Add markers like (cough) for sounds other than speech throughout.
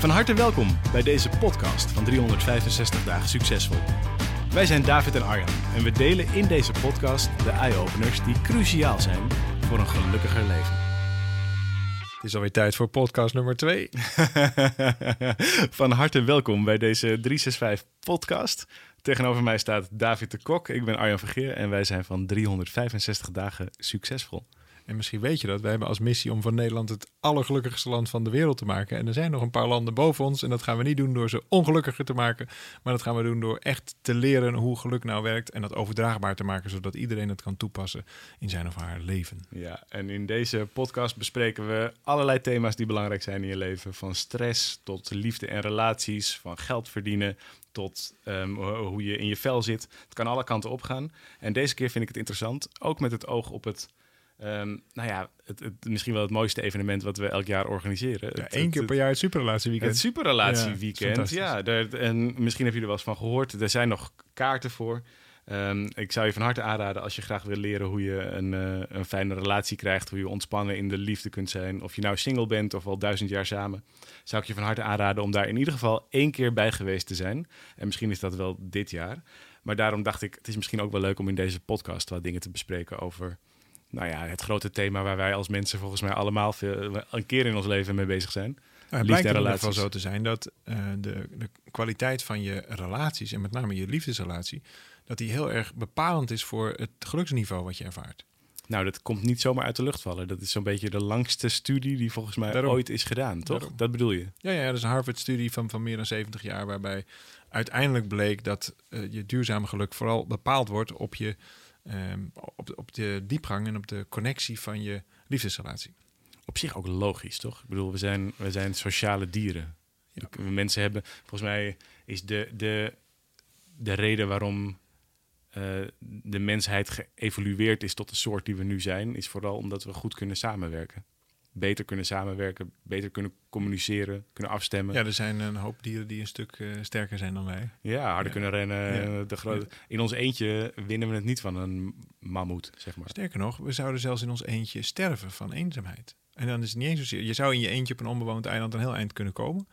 Van harte welkom bij deze podcast van 365 dagen succesvol. Wij zijn David en Arjan en we delen in deze podcast de eye-openers die cruciaal zijn voor een gelukkiger leven. Het is alweer tijd voor podcast nummer 2. (laughs) Van harte welkom bij deze 365 podcast. Tegenover mij staat David de Kok, ik ben Arjan Vergeer en wij zijn van 365 dagen succesvol. En misschien weet je dat. Wij hebben als missie om van Nederland het allergelukkigste land van de wereld te maken. En er zijn nog een paar landen boven ons. En dat gaan we niet doen door ze ongelukkiger te maken. Maar dat gaan we doen door echt te leren hoe geluk nou werkt. En dat overdraagbaar te maken, zodat iedereen het kan toepassen in zijn of haar leven. Ja, en in deze podcast bespreken we allerlei thema's die belangrijk zijn in je leven. Van stress tot liefde en relaties, van geld verdienen tot um, hoe je in je vel zit. Het kan alle kanten opgaan. En deze keer vind ik het interessant, ook met het oog op het Um, nou ja, het, het, misschien wel het mooiste evenement wat we elk jaar organiseren. Ja, één keer per jaar het superrelatieweekend. Het superrelatieweekend, ja. ja daar, en misschien heb je er wel eens van gehoord. Er zijn nog kaarten voor. Um, ik zou je van harte aanraden als je graag wil leren hoe je een, uh, een fijne relatie krijgt, hoe je ontspannen in de liefde kunt zijn. Of je nou single bent of al duizend jaar samen, zou ik je van harte aanraden om daar in ieder geval één keer bij geweest te zijn. En misschien is dat wel dit jaar. Maar daarom dacht ik, het is misschien ook wel leuk om in deze podcast wat dingen te bespreken over nou ja, het grote thema waar wij als mensen volgens mij allemaal veel, een keer in ons leven mee bezig zijn. Nou, het blijkt in ieder geval zo te zijn dat uh, de, de kwaliteit van je relaties, en met name je liefdesrelatie, dat die heel erg bepalend is voor het geluksniveau wat je ervaart. Nou, dat komt niet zomaar uit de lucht vallen. Dat is zo'n beetje de langste studie die volgens mij ooit is gedaan, toch? Dat bedoel je? Ja, ja, dat is een Harvard-studie van, van meer dan 70 jaar, waarbij uiteindelijk bleek dat uh, je duurzame geluk vooral bepaald wordt op je um, op, op de diepgang en op de connectie van je liefdesrelatie. Op zich ook logisch, toch? Ik bedoel, we zijn, we zijn sociale dieren. Ja. Mensen hebben, volgens mij is de, de, de reden waarom uh, de mensheid geëvolueerd is tot de soort die we nu zijn, is vooral omdat we goed kunnen samenwerken beter kunnen samenwerken, beter kunnen communiceren, kunnen afstemmen. Ja, er zijn een hoop dieren die een stuk uh, sterker zijn dan wij. Ja, harder kunnen rennen. De grote... In ons eentje winnen we het niet van een mammoet, zeg maar. Sterker nog, we zouden zelfs in ons eentje sterven van eenzaamheid. En dan is het niet eens zozeer... Je zou in je eentje op een onbewoond eiland een heel eind kunnen komen.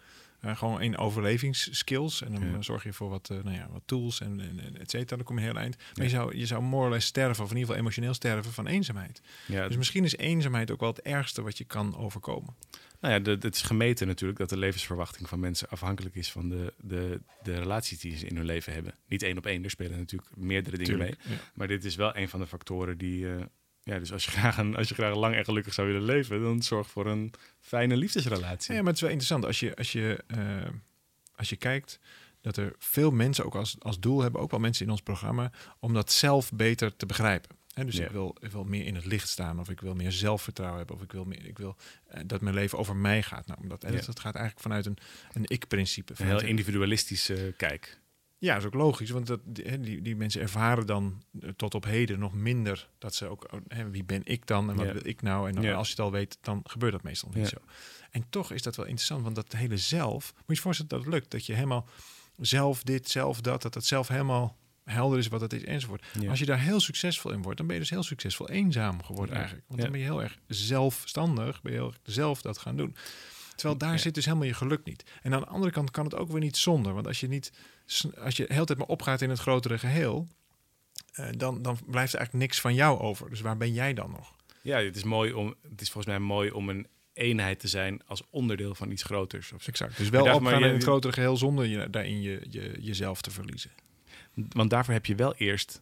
Uh, gewoon in overlevingsskills. En dan ja. zorg je voor wat, uh, nou ja, wat tools en, en, et cetera. Dan kom je heel eind. Maar ja. je, zou, je zou more sterven, of in ieder geval emotioneel sterven van eenzaamheid. Ja, dus misschien is eenzaamheid ook wel het ergste wat je kan overkomen. Nou ja, het is gemeten natuurlijk dat de levensverwachting van mensen afhankelijk is van de, de, de relaties die ze in hun leven hebben. Niet één op één, er spelen natuurlijk meerdere dingen Tuurlijk, mee. Maar dit is wel een van de factoren die, uh, ja, dus als je, graag een, als je graag lang en gelukkig zou willen leven, dan zorg voor een fijne liefdesrelatie. Ja, maar het is wel interessant als je, als je, uh, als je kijkt dat er veel mensen ook als, als doel hebben, ook wel mensen in ons programma, om dat zelf beter te begrijpen. He, dus ja. ik, wil, ik wil meer in het licht staan, of ik wil meer zelfvertrouwen hebben, of ik wil, meer, ik wil uh, dat mijn leven over mij gaat. Nou, omdat, ja. dat, dat gaat eigenlijk vanuit een, een ik-principe. Een heel individualistische uh, kijk. Ja, dat is ook logisch, want dat, die, die mensen ervaren dan tot op heden nog minder dat ze ook, hè, wie ben ik dan en wat ja. wil ik nou? En dan, ja. als je het al weet, dan gebeurt dat meestal niet zo. En toch is dat wel interessant, want dat hele zelf, moet je je voorstellen dat het lukt, dat je helemaal zelf dit, zelf dat, dat het zelf helemaal helder is wat het is enzovoort. Als je daar heel succesvol in wordt, dan ben je dus heel succesvol eenzaam geworden eigenlijk. Want dan ben je heel erg zelfstandig, ben je heel erg zelf dat gaan doen. Terwijl daar zit dus helemaal je geluk niet. En aan de andere kant kan het ook weer niet zonder, want als je niet als je de hele tijd maar opgaat in het grotere geheel, uh, dan, dan blijft er eigenlijk niks van jou over. Dus waar ben jij dan nog? Ja, het is mooi om. Het is volgens mij mooi om een eenheid te zijn als onderdeel van iets groters. Of exact. Dus wel opgaan in het grotere geheel zonder je, daarin je, je, jezelf te verliezen. Want daarvoor heb je wel eerst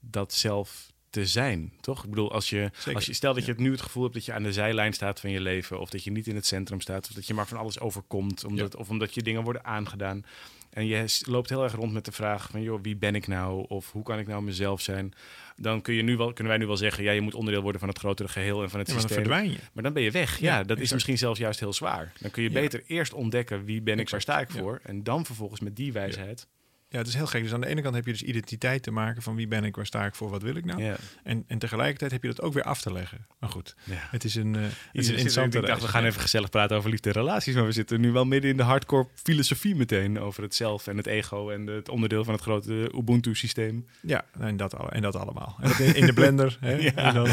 dat zelf te zijn, toch? Ik bedoel, als je, als je stel dat je het nu het gevoel hebt dat je aan de zijlijn staat van je leven, of dat je niet in het centrum staat, of dat je maar van alles overkomt, omdat, of omdat je dingen worden aangedaan. En je loopt heel erg rond met de vraag van, joh, wie ben ik nou? Of hoe kan ik nou mezelf zijn? Dan kun je nu wel, kunnen wij nu wel zeggen, ja, je moet onderdeel worden van het grotere geheel en van het ja, systeem. Maar dan verdwijn je. Maar dan ben je weg. Ja, dat is misschien zelfs juist heel zwaar. Dan kun je beter eerst ontdekken wie ben ik, waar sta ik voor. En dan vervolgens met die wijsheid ja, het is heel gek. Dus aan de ene kant heb je dus identiteit te maken van wie ben ik, waar sta ik voor, wat wil ik nou. Ja. En, en tegelijkertijd heb je dat ook weer af te leggen. Maar goed, ja. het is een, uh, het is een interessante Ik dacht, we gaan even gezellig praten over liefde en relaties. Maar we zitten nu wel midden in de hardcore filosofie meteen over het zelf en het ego en het onderdeel van het grote Ubuntu-systeem. Ja, en dat, en dat allemaal. En dat in, de blender. (laughs) hè? Ja. En dan,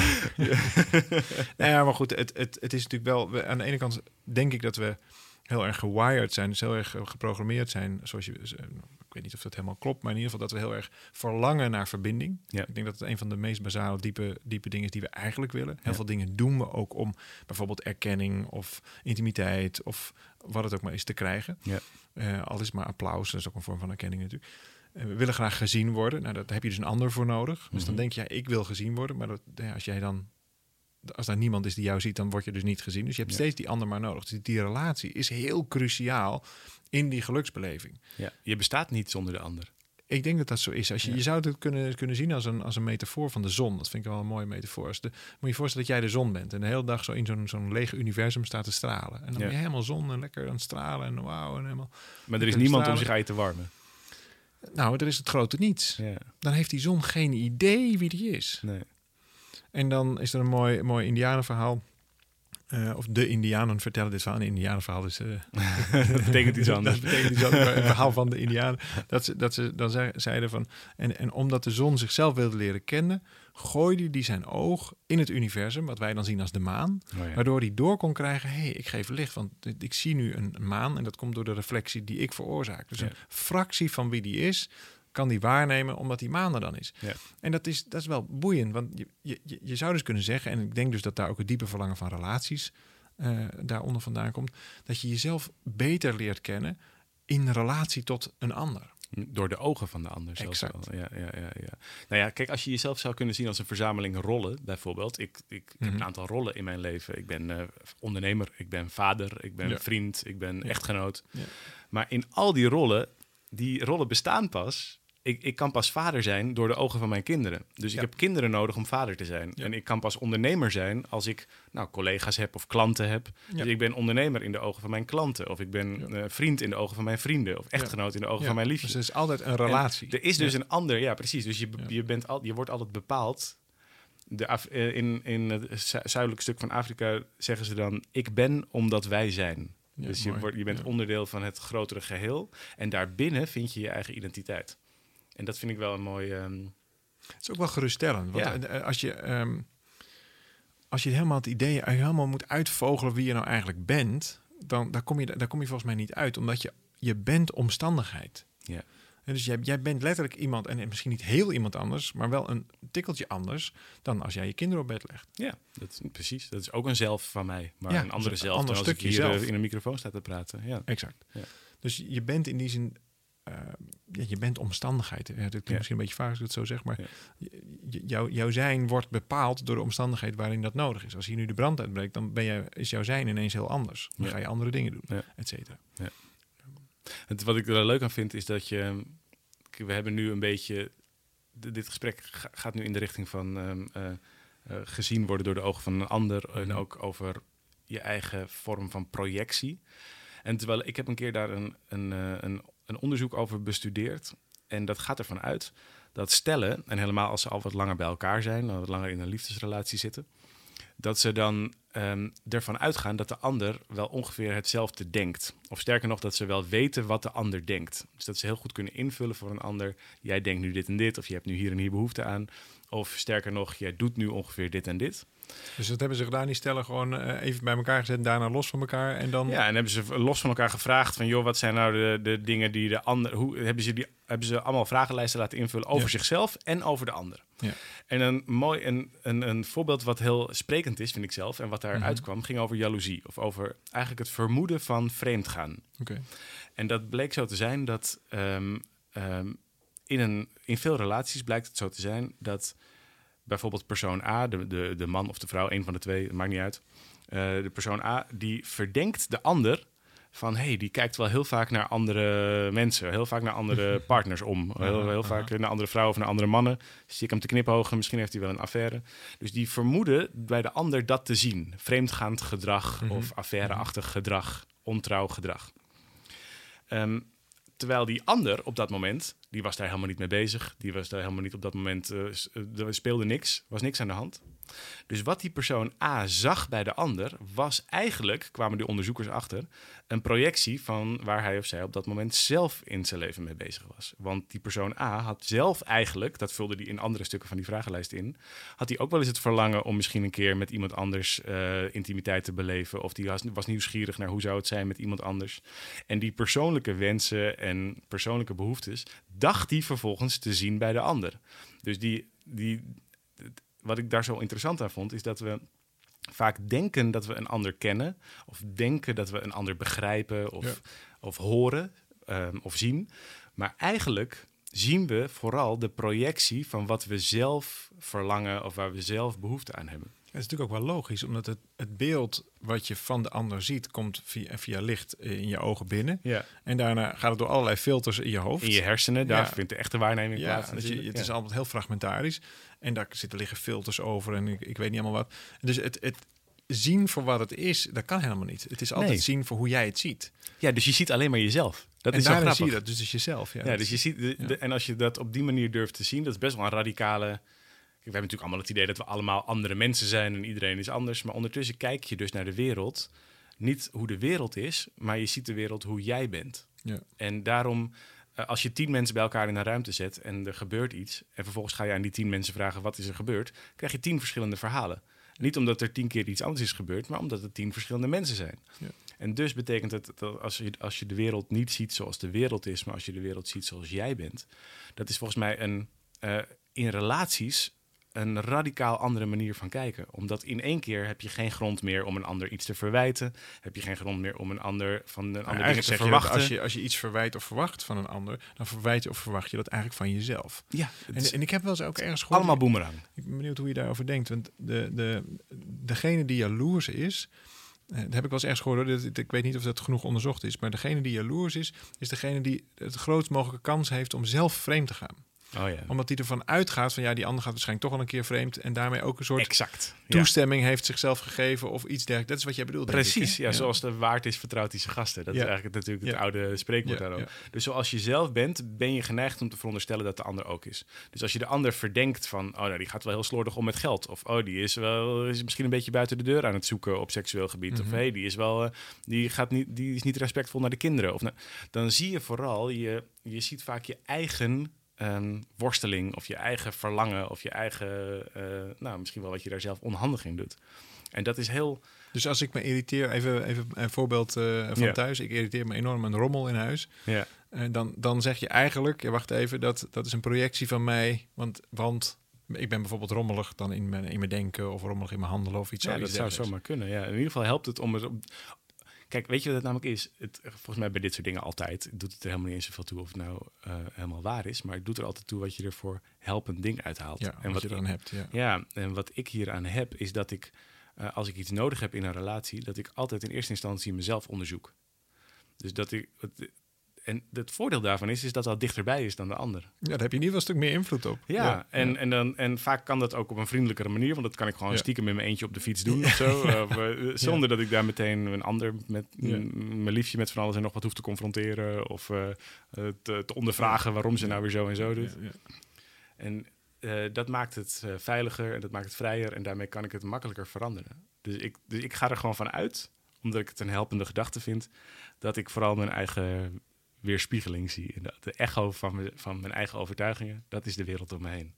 (laughs) (laughs) nou ja, maar goed, het, het, het is natuurlijk wel... Aan de ene kant denk ik dat we heel erg gewired zijn, dus heel erg geprogrammeerd zijn, zoals je ik weet niet of dat helemaal klopt, maar in ieder geval dat we heel erg verlangen naar verbinding. Ja. Ik denk dat het een van de meest basale, diepe, diepe dingen is die we eigenlijk willen. Heel veel dingen doen we ook om bijvoorbeeld erkenning of intimiteit of wat het ook maar is te krijgen. Ja. Uh, al is maar applaus, dat is ook een vorm van erkenning natuurlijk. Uh, we willen graag gezien worden. Nou, daar heb je dus een ander voor nodig. Dus dan mhm. denk je, ja, ik wil gezien worden. Maar dat, ja, als jij dan als daar niemand is die jou ziet, dan word je dus niet gezien. Dus je hebt steeds die ander maar nodig. Dus die relatie is heel cruciaal in die geluksbeleving. Ja, je bestaat niet zonder de ander. Ik denk dat dat zo is. Als je, je zou het kunnen, kunnen zien als een, als een metafoor van de zon. Dat vind ik wel een mooie metafoor. Als de, moet je voorstellen dat jij de zon bent en de hele dag zo in zo'n zo'n lege universum staat te stralen. En dan ben je helemaal zon en lekker aan het stralen en wauw en helemaal. Maar er is niemand om zich je te warmen. Nou, er is het grote niets. Ja. Dan heeft die zon geen idee wie die is. Nee. En dan is er een mooi, mooi Indianenverhaal. Uh, of de Indianen vertellen dit verhaal. Een Indianenverhaal is. Uh, (laughs) dat betekent iets (laughs) anders. dat betekent iets anders. een verhaal van de Indianen. Dat ze, dat ze dan zeiden van. En, en omdat de zon zichzelf wilde leren kennen. gooide hij zijn oog in het universum. Wat wij dan zien als de maan. Oh waardoor hij door kon krijgen. hé, hey, ik geef licht. Want ik zie nu een maan. En dat komt door de reflectie die ik veroorzaak. Dus een fractie van wie die is kan die waarnemen omdat die maan er dan is. Ja. En dat is, dat is wel boeiend, want je, je, je zou dus kunnen zeggen, en ik denk dus dat daar ook het diepe verlangen van relaties uh, daaronder vandaan komt, dat je jezelf beter leert kennen in relatie tot een ander. Door de ogen van de ander. Exact. Ja, ja, ja, ja. Nou ja, kijk, als je jezelf zou kunnen zien als een verzameling rollen, bijvoorbeeld. Ik, ik, heb een mhm. aantal rollen in mijn leven. Ik ben uh, ondernemer, ik ben vader, ik ben vriend, ik ben echtgenoot. Maar in al die rollen, die rollen bestaan pas ik, ik kan pas vader zijn door de ogen van mijn kinderen. Dus ik heb kinderen nodig om vader te zijn. En ik kan pas ondernemer zijn als ik nou, collega's heb of klanten heb. Dus ik ben ondernemer in de ogen van mijn klanten. Of ik ben uh, vriend in de ogen van mijn vrienden. Of echtgenoot in de ogen van mijn liefjes. Dus er is altijd een relatie. er is dus een ander, ja precies. Dus je, je, bent al, je wordt altijd bepaald. De eh, in, in het zuidelijke stuk van Afrika zeggen ze dan... ik ben omdat wij zijn. dus je, wordt, je bent onderdeel van het grotere geheel. En daarbinnen vind je je eigen identiteit. En dat vind ik wel een mooi. Ehm, het is ook wel geruststellend. Want eh, als je. Um, als je helemaal het idee helemaal moet uitvogelen wie je nou eigenlijk bent, dan daar kom je, daar kom je volgens mij niet uit, omdat je, je bent omstandigheid. Ja. En dus jij, jij bent letterlijk iemand, en misschien niet heel iemand anders, maar wel een tikkeltje anders dan als jij je kinderen op bed legt. Ja, dat, precies. Dat is ook een zelf van mij, maar een andere zelf. Een ander stukje hier zelf. in een microfoon staat te praten. Ja. Exact. Ja. Dus je bent in die zin uh, je bent omstandigheid. Ja, dat klinkt misschien een beetje vaag als ik het zo zeg, maar jou, jouw zijn wordt bepaald door de omstandigheid waarin dat nodig is. Als hier nu de brand uitbreekt, dan ben je, is jouw zijn ineens heel anders. Dan ga je andere dingen doen, et cetera. Het, wat ik er leuk aan vind, is dat je... We hebben nu een beetje... Dit gesprek gaat nu in de richting van ehm, eh, eh, gezien worden door de ogen van een ander. En ook over je eigen vorm van projectie. En terwijl ik heb een keer daar een, een, een een onderzoek over bestudeerd. En dat gaat ervan uit dat stellen, en helemaal als ze al wat langer bij elkaar zijn, wat langer in een liefdesrelatie zitten, dat ze dan um, ervan uitgaan dat de ander wel ongeveer hetzelfde denkt. Of sterker nog, dat ze wel weten wat de ander denkt. Dus dat ze heel goed kunnen invullen voor een ander. Jij denkt nu dit en dit, of je hebt nu hier en hier behoefte aan. Of sterker nog, jij doet nu ongeveer dit en dit. Dus dat hebben ze gedaan, die stellen gewoon uh, even bij elkaar gezet en daarna los van elkaar. En dan... Ja, en hebben ze los van elkaar gevraagd van, joh, wat zijn nou de, de dingen die de ander... Hoe hebben ze, die, hebben ze allemaal vragenlijsten laten invullen over zichzelf en over de ander. Ja. En een mooi een, een, een voorbeeld wat heel sprekend is, vind ik zelf, en wat daaruit mhm. mm kwam, ging over jaloezie. Of over eigenlijk het vermoeden van vreemdgaan. Okay. En dat bleek zo te zijn dat um, um, in, een, in veel relaties blijkt het zo te zijn dat bijvoorbeeld persoon A, de, de, de man of de vrouw, een van de twee, maakt niet uit. Uh, de persoon A die verdenkt de ander van hey, die kijkt wel heel vaak naar andere mensen, heel vaak naar andere (laughs) partners om. Heel, heel vaak naar andere vrouwen of naar andere mannen. Ik hem te knipogen, misschien heeft hij wel een affaire. Dus die vermoeden bij de ander dat te zien. Vreemdgaand gedrag mhm. of affaireachtig gedrag, ontrouw gedrag. Um, terwijl die ander op dat moment, die was daar helemaal niet mee bezig. Die was daar helemaal niet op dat moment, uh, er speelde niks, was niks aan de hand. Dus wat die persoon A zag bij de ander, was eigenlijk, kwamen die onderzoekers achter, een projectie van waar hij of zij op dat moment zelf in zijn leven mee bezig was. Want die persoon A had zelf eigenlijk, dat vulde hij in andere stukken van die vragenlijst in, had hij ook wel eens het verlangen om misschien een keer met iemand anders uh, intimiteit te beleven. Of die was, was nieuwsgierig naar hoe zou het zijn met iemand anders. En die persoonlijke wensen en persoonlijke behoeftes dacht hij vervolgens te zien bij de ander. Dus die, die, wat ik daar zo interessant aan vond, is dat we vaak denken dat we een ander kennen, of denken dat we een ander begrijpen of, of horen ehm, of zien. Maar eigenlijk zien we vooral de projectie van wat we zelf verlangen of waar we zelf behoefte aan hebben. Het is natuurlijk ook wel logisch, omdat het, het beeld wat je van de ander ziet, komt via, via licht in je ogen binnen. Ja. En daarna gaat het door allerlei filters in je hoofd. In je hersenen, daar vindt de echte waarneming ja, plaats. Je, het is allemaal heel fragmentarisch. En daar zitten liggen filters over en ik, ik weet niet allemaal wat. Dus het, het zien voor wat het is, dat kan helemaal niet. Het is altijd zien voor hoe jij het ziet. Ja, dus je ziet alleen maar jezelf. Dat en is daarin zie je dat, dus, jezelf. Ja, ja dus je ziet, de, en als je dat op die manier durft te zien, dat is best wel een radicale we hebben natuurlijk allemaal het idee dat we allemaal andere mensen zijn en iedereen is anders. Maar ondertussen kijk je dus naar de wereld. Niet hoe de wereld is, maar je ziet de wereld hoe jij bent. Ja. En daarom, eh, als je tien mensen bij elkaar in een ruimte zet en er gebeurt iets. En vervolgens ga je aan die tien mensen vragen wat is er gebeurd. krijg je tien verschillende verhalen. Niet omdat er tien keer iets anders is gebeurd, maar omdat er tien verschillende mensen zijn. Ja. En dus betekent het dat als je, als je de wereld niet ziet zoals de wereld is, maar als je de wereld ziet zoals jij bent, dat is volgens mij een. Uh, in relaties een radicaal andere manier van kijken. Omdat in één keer heb je geen grond meer om een ander iets te verwijten. Heb je geen grond meer om een ander van een ander dingen te verwachten. als, je, als je iets verwijt of verwacht van een ander, dan verwijt je of verwacht je dat eigenlijk van jezelf. Ja. En, en ik heb wel eens ook ergens gehoord... Allemaal boemerang. Ik ben benieuwd hoe je daarover denkt. Want de, de, degene die jaloers is, eh, dat heb ik wel eens ergens gehoord. Ik weet niet of dat genoeg onderzocht is. Maar degene die jaloers is, is degene die het grootst mogelijke kans heeft om zelf vreemd te gaan. Oh ja. Omdat hij ervan uitgaat van ja, die ander gaat waarschijnlijk toch al een keer vreemd. En daarmee ook een soort exact, toestemming heeft zichzelf gegeven of iets dergelijks. Dat is wat jij bedoelt. Precies, ja, zoals de waard is, vertrouwt hij zijn gasten. Dat is eigenlijk natuurlijk het oude spreekwoord daarop. Dus zoals je zelf bent, ben je geneigd om te veronderstellen dat de ander ook is. Dus als je de ander verdenkt van, oh nou, die gaat wel heel slordig om met geld. Of oh, die is wel is misschien een beetje buiten de deur aan het zoeken op seksueel gebied. Of mhm. hey, die is wel, uh, die gaat niet, die is niet respectvol naar de kinderen. Of, nou, dan zie je vooral, je, je ziet vaak je eigen um, worsteling of je eigen verlangen of je eigen, uh, nou misschien wel wat je daar zelf onhandig in doet. En dat is heel. Dus als ik me irriteer, even, even een voorbeeld uh, van thuis. Ik irriteer me enorm een rommel in huis. Ja. En dan, dan zeg je eigenlijk, ja, wacht even, dat, dat is een projectie van mij. Want, want ik ben bijvoorbeeld rommelig dan in mijn, in mijn denken of rommelig in mijn handelen of iets. Ja, dat zou zomaar kunnen. Ja. In ieder geval helpt het om het, Kijk, weet je wat het namelijk is? Het, volgens mij bij dit soort dingen altijd doet het er helemaal niet eens zoveel toe of het nou uh, helemaal waar is. Maar het doet er altijd toe wat je er voor helpend ding uithaalt. Ja, en wat, je eraan hebt. Ja. ja, en wat ik hier aan heb, is dat ik, uh, als ik iets nodig heb in een relatie, dat ik altijd in eerste instantie mezelf onderzoek. Dus dat ik, en het voordeel daarvan is, is dat dat dichterbij is dan de ander. Ja, daar heb je in ieder geval een stuk meer invloed op. Ja, en, En, dan, en vaak kan dat ook op een vriendelijkere manier, want dat kan ik gewoon stiekem in mijn eentje op de fiets doen of zo. (laughs) Of, uh, zonder dat ik daar meteen een ander met mijn liefje met van alles en nog wat hoef te confronteren of uh, te, te, ondervragen waarom ze nou weer zo en zo doet. En uh, dat maakt het veiliger en dat maakt het vrijer en daarmee kan ik het makkelijker veranderen. Dus ik, dus ik ga er gewoon van uit, omdat ik het een helpende gedachte vind, dat ik vooral mijn eigen weerspiegeling zie. De, de echo van, me, van mijn eigen overtuigingen, dat is de wereld om me heen.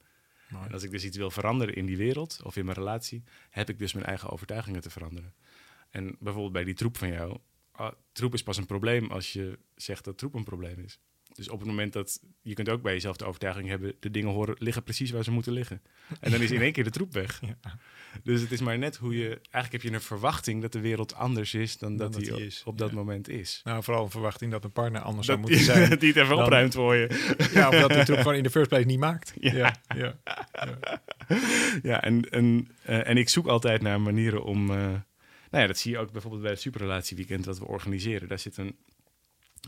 En als ik dus iets wil veranderen in die wereld of in mijn relatie, heb ik dus mijn eigen overtuigingen te veranderen. En bijvoorbeeld bij die troep van jou, ah, troep is pas een probleem als je zegt dat troep een probleem is. Dus op het moment dat je kunt ook bij jezelf de overtuiging hebben, de dingen horen liggen precies waar ze moeten liggen. En dan is in één keer de troep weg. (laughs) Ja. Dus het is maar net hoe je. Eigenlijk heb je een verwachting dat de wereld anders is dan, dat, die is. op dat moment is. Nou, vooral een verwachting dat een partner anders zou moeten zijn. (laughs) die het even opruimt voor je. (laughs) Ja, of dat de troep gewoon in de first place niet maakt. Ja. ja. ja, en, en, uh, en ik zoek altijd naar manieren om... Uh, nou ja, dat zie je ook bijvoorbeeld bij het superrelatieweekend dat we organiseren. Daar zit een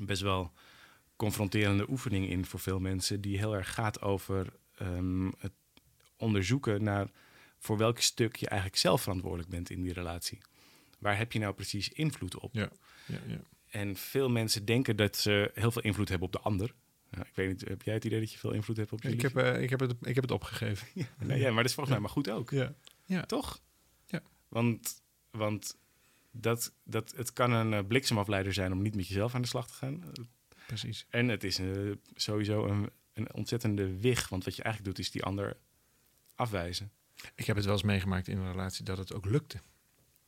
best wel confronterende oefening in voor veel mensen... die heel erg gaat over um, het onderzoeken naar voor welk stuk je eigenlijk zelf verantwoordelijk bent in die relatie. Waar heb je nou precies invloed op? Ja, ja, ja. En veel mensen denken dat ze heel veel invloed hebben op de ander. Ik weet niet, heb jij het idee dat je veel invloed hebt op je ik heb, uh, ik heb, het, ik heb het opgegeven. (laughs) ja, nee, ja, maar dat is volgens mij maar goed ook. Ja. ja. Toch? Ja. Want, want dat, dat, het kan een uh, bliksemafleider zijn om niet met jezelf aan de slag te gaan. Precies. En het is uh, sowieso een, een ontzettende wig. Want wat je eigenlijk doet, is die ander afwijzen. Ik heb het wel eens meegemaakt in een relatie dat het ook lukte.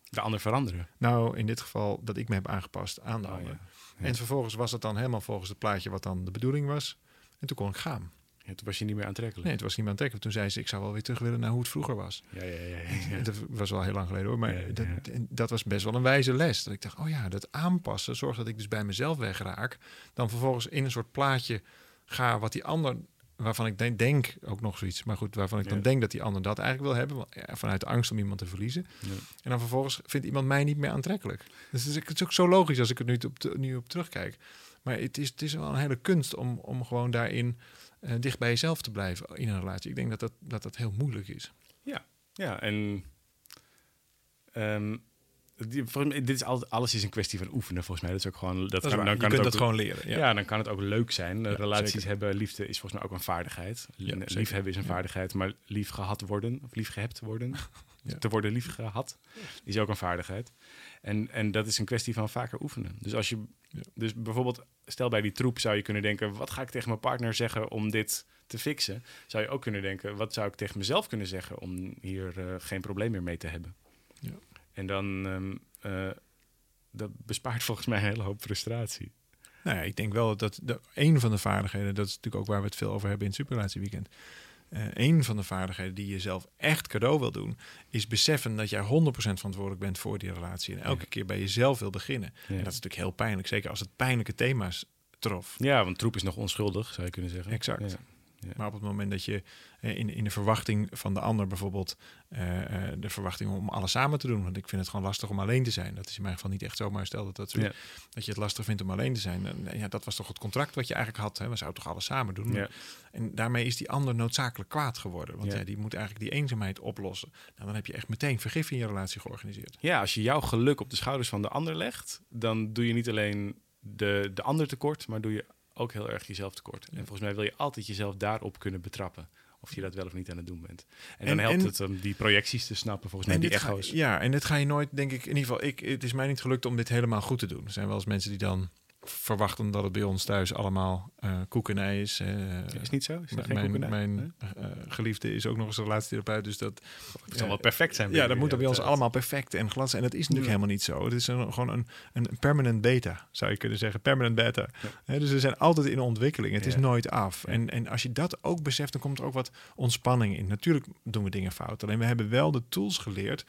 De ander veranderen? Nou, in dit geval dat ik me heb aangepast aan de oh, ander. Ja. En vervolgens was het dan helemaal volgens het plaatje wat dan de bedoeling was. En toen kon ik gaan. Ja, toen was je niet meer aantrekkelijk. Nee, het was niet meer aantrekkelijk. Toen zei ze, ik zou wel weer terug willen naar hoe het vroeger was. Ja, ja, ja. ja. (laughs) Dat was wel heel lang geleden hoor. Maar dat, dat, was best wel een wijze les. Dat ik dacht, oh ja, dat aanpassen zorgt dat ik dus bij mezelf wegraak. Dan vervolgens in een soort plaatje ga wat die ander waarvan ik denk, denk, ook nog zoiets, maar goed, waarvan ik dan denk dat die ander dat eigenlijk wil hebben, vanuit de angst om iemand te verliezen. Ja. En dan vervolgens vindt iemand mij niet meer aantrekkelijk. Dus het is ook zo logisch als ik het nu op, nu op terugkijk. Maar het is, het is wel een hele kunst om, om gewoon daarin uh, dicht bij jezelf te blijven in een relatie. Ik denk dat dat, dat, dat heel moeilijk is. Ja, ja en um, dit is altijd, alles is een kwestie van oefenen, volgens mij. Dat is ook gewoon. Dat, dat kan, dan kan het ook, dat gewoon leren. Ja. dan kan het ook leuk zijn. Ja, Relaties zeker. hebben, liefde is volgens mij ook een vaardigheid. Ja, liefhebben is een vaardigheid, maar lief gehad worden, of lief gehebt worden, (laughs) te worden lief gehad, is ook een vaardigheid. En, en dat is een kwestie van vaker oefenen. Dus als je, dus bijvoorbeeld, stel bij die troep zou je kunnen denken: wat ga ik tegen mijn partner zeggen om dit te fixen? Zou je ook kunnen denken: wat zou ik tegen mezelf kunnen zeggen om hier uh, geen probleem meer mee te hebben? Ja. En dan um, uh, dat bespaart (laughs) volgens mij een hele hoop frustratie. Nou ja, ik denk wel dat de, een van de vaardigheden, dat is natuurlijk ook waar we het veel over hebben in het Superrelatieweekend. Uh, een van de vaardigheden die je zelf echt cadeau wil doen, is beseffen dat jij 100% verantwoordelijk bent voor die relatie. En elke ja. keer bij jezelf wil beginnen. Ja. En dat is natuurlijk heel pijnlijk, zeker als het pijnlijke thema's trof. Ja, want troep is nog onschuldig, zou je kunnen zeggen. Exact. Ja. Ja. Maar op het moment dat je in, in de verwachting van de ander bijvoorbeeld uh, de verwachting om alles samen te doen, want ik vind het gewoon lastig om alleen te zijn. Dat is in mijn geval niet echt zo, maar stel dat, dat, ja. dat je het lastig vindt om alleen te zijn. En, ja, dat was toch het contract wat je eigenlijk had. Hè? We zouden toch alles samen doen. Ja. En daarmee is die ander noodzakelijk kwaad geworden. Want ja. die moet eigenlijk die eenzaamheid oplossen. Nou, dan heb je echt meteen vergif in je relatie georganiseerd. Ja, als je jouw geluk op de schouders van de ander legt, dan doe je niet alleen de, de ander tekort, maar doe je ook heel erg jezelf tekort. En volgens mij wil je altijd jezelf daarop kunnen betrappen. Of je dat wel of niet aan het doen bent. En, dan helpt het om die projecties te snappen, volgens mij, die echo's. Ga, ja, en dit ga je nooit, denk ik, in ieder geval, ik, het is mij niet gelukt om dit helemaal goed te doen. Er zijn wel eens mensen die dan verwachten dat het bij ons thuis allemaal uh, koekenij is. Uh, is niet zo? Is geen mijn mijn uh, geliefde is ook nog eens relatietherapeut, dus dat... Het zal wel perfect zijn. Ja, dat moet bij ons allemaal perfect en glad zijn. En dat is natuurlijk helemaal niet zo. Het is een, gewoon een, een permanent beta, zou je kunnen zeggen. Permanent beta. Ja. dus we zijn altijd in ontwikkeling. Het is nooit af. En, en als je dat ook beseft, dan komt er ook wat ontspanning in. Natuurlijk doen we dingen fout. Alleen we hebben wel de tools geleerd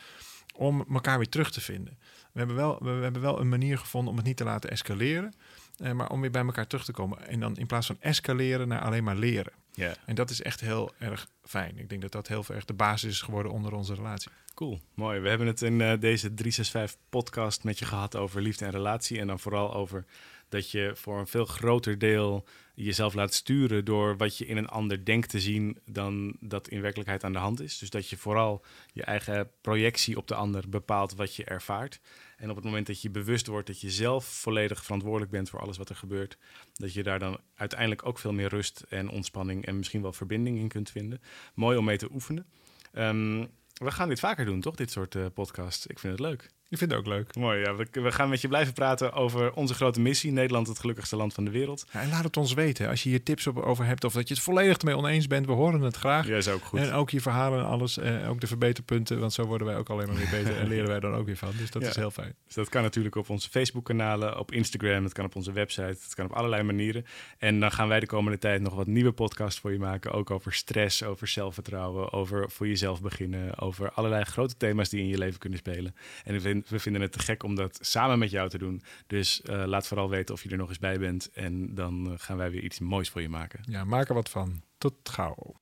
om elkaar weer terug te vinden. We hebben wel, we, we hebben wel een manier gevonden om het niet te laten escaleren. Uh, maar om weer bij elkaar terug te komen. En dan in plaats van escaleren naar alleen maar leren. Ja. En dat is echt heel erg fijn. Ik denk dat dat heel erg de basis is geworden onder onze relatie. Cool, mooi. We hebben het in uh, deze 365 podcast met je gehad over liefde en relatie. En dan vooral over dat je voor een veel groter deel jezelf laat sturen door wat je in een ander denkt te zien dan dat in werkelijkheid aan de hand is. Dus dat je vooral je eigen projectie op de ander bepaalt wat je ervaart. En op het moment dat je bewust wordt dat je zelf volledig verantwoordelijk bent voor alles wat er gebeurt, dat je daar dan uiteindelijk ook veel meer rust en ontspanning en misschien wel verbinding in kunt vinden. Mooi om mee te oefenen. Um, we gaan dit vaker doen, toch? Dit soort uh, podcasts. Ik vind het leuk. Ik vind het ook leuk. Mooi, ja. We, we, gaan met je blijven praten over onze grote missie. Nederland, het gelukkigste land van de wereld. Ja, en laat het ons weten. Als je hier tips op, over hebt of dat je het volledig ermee oneens bent. We horen het graag. Ja, is ook goed. En ook je verhalen en alles. Eh, ook de verbeterpunten. Want zo worden wij ook alleen maar weer beter. en (laughs) leren wij dan ook weer van. Dus dat ja. is heel fijn. Dus dat kan natuurlijk op onze Facebook-kanalen, op Instagram. Het kan op onze website. Het kan op allerlei manieren. En dan gaan wij de komende tijd nog wat nieuwe podcasts voor je maken. Ook over stress, over zelfvertrouwen, over voor jezelf beginnen. Over allerlei grote thema's die in je leven kunnen spelen. En we vinden het te gek om dat samen met jou te doen. Dus uh, laat vooral weten of je er nog eens bij bent. En dan uh, gaan wij weer iets moois voor je maken. Ja, maak er wat van. Tot gauw.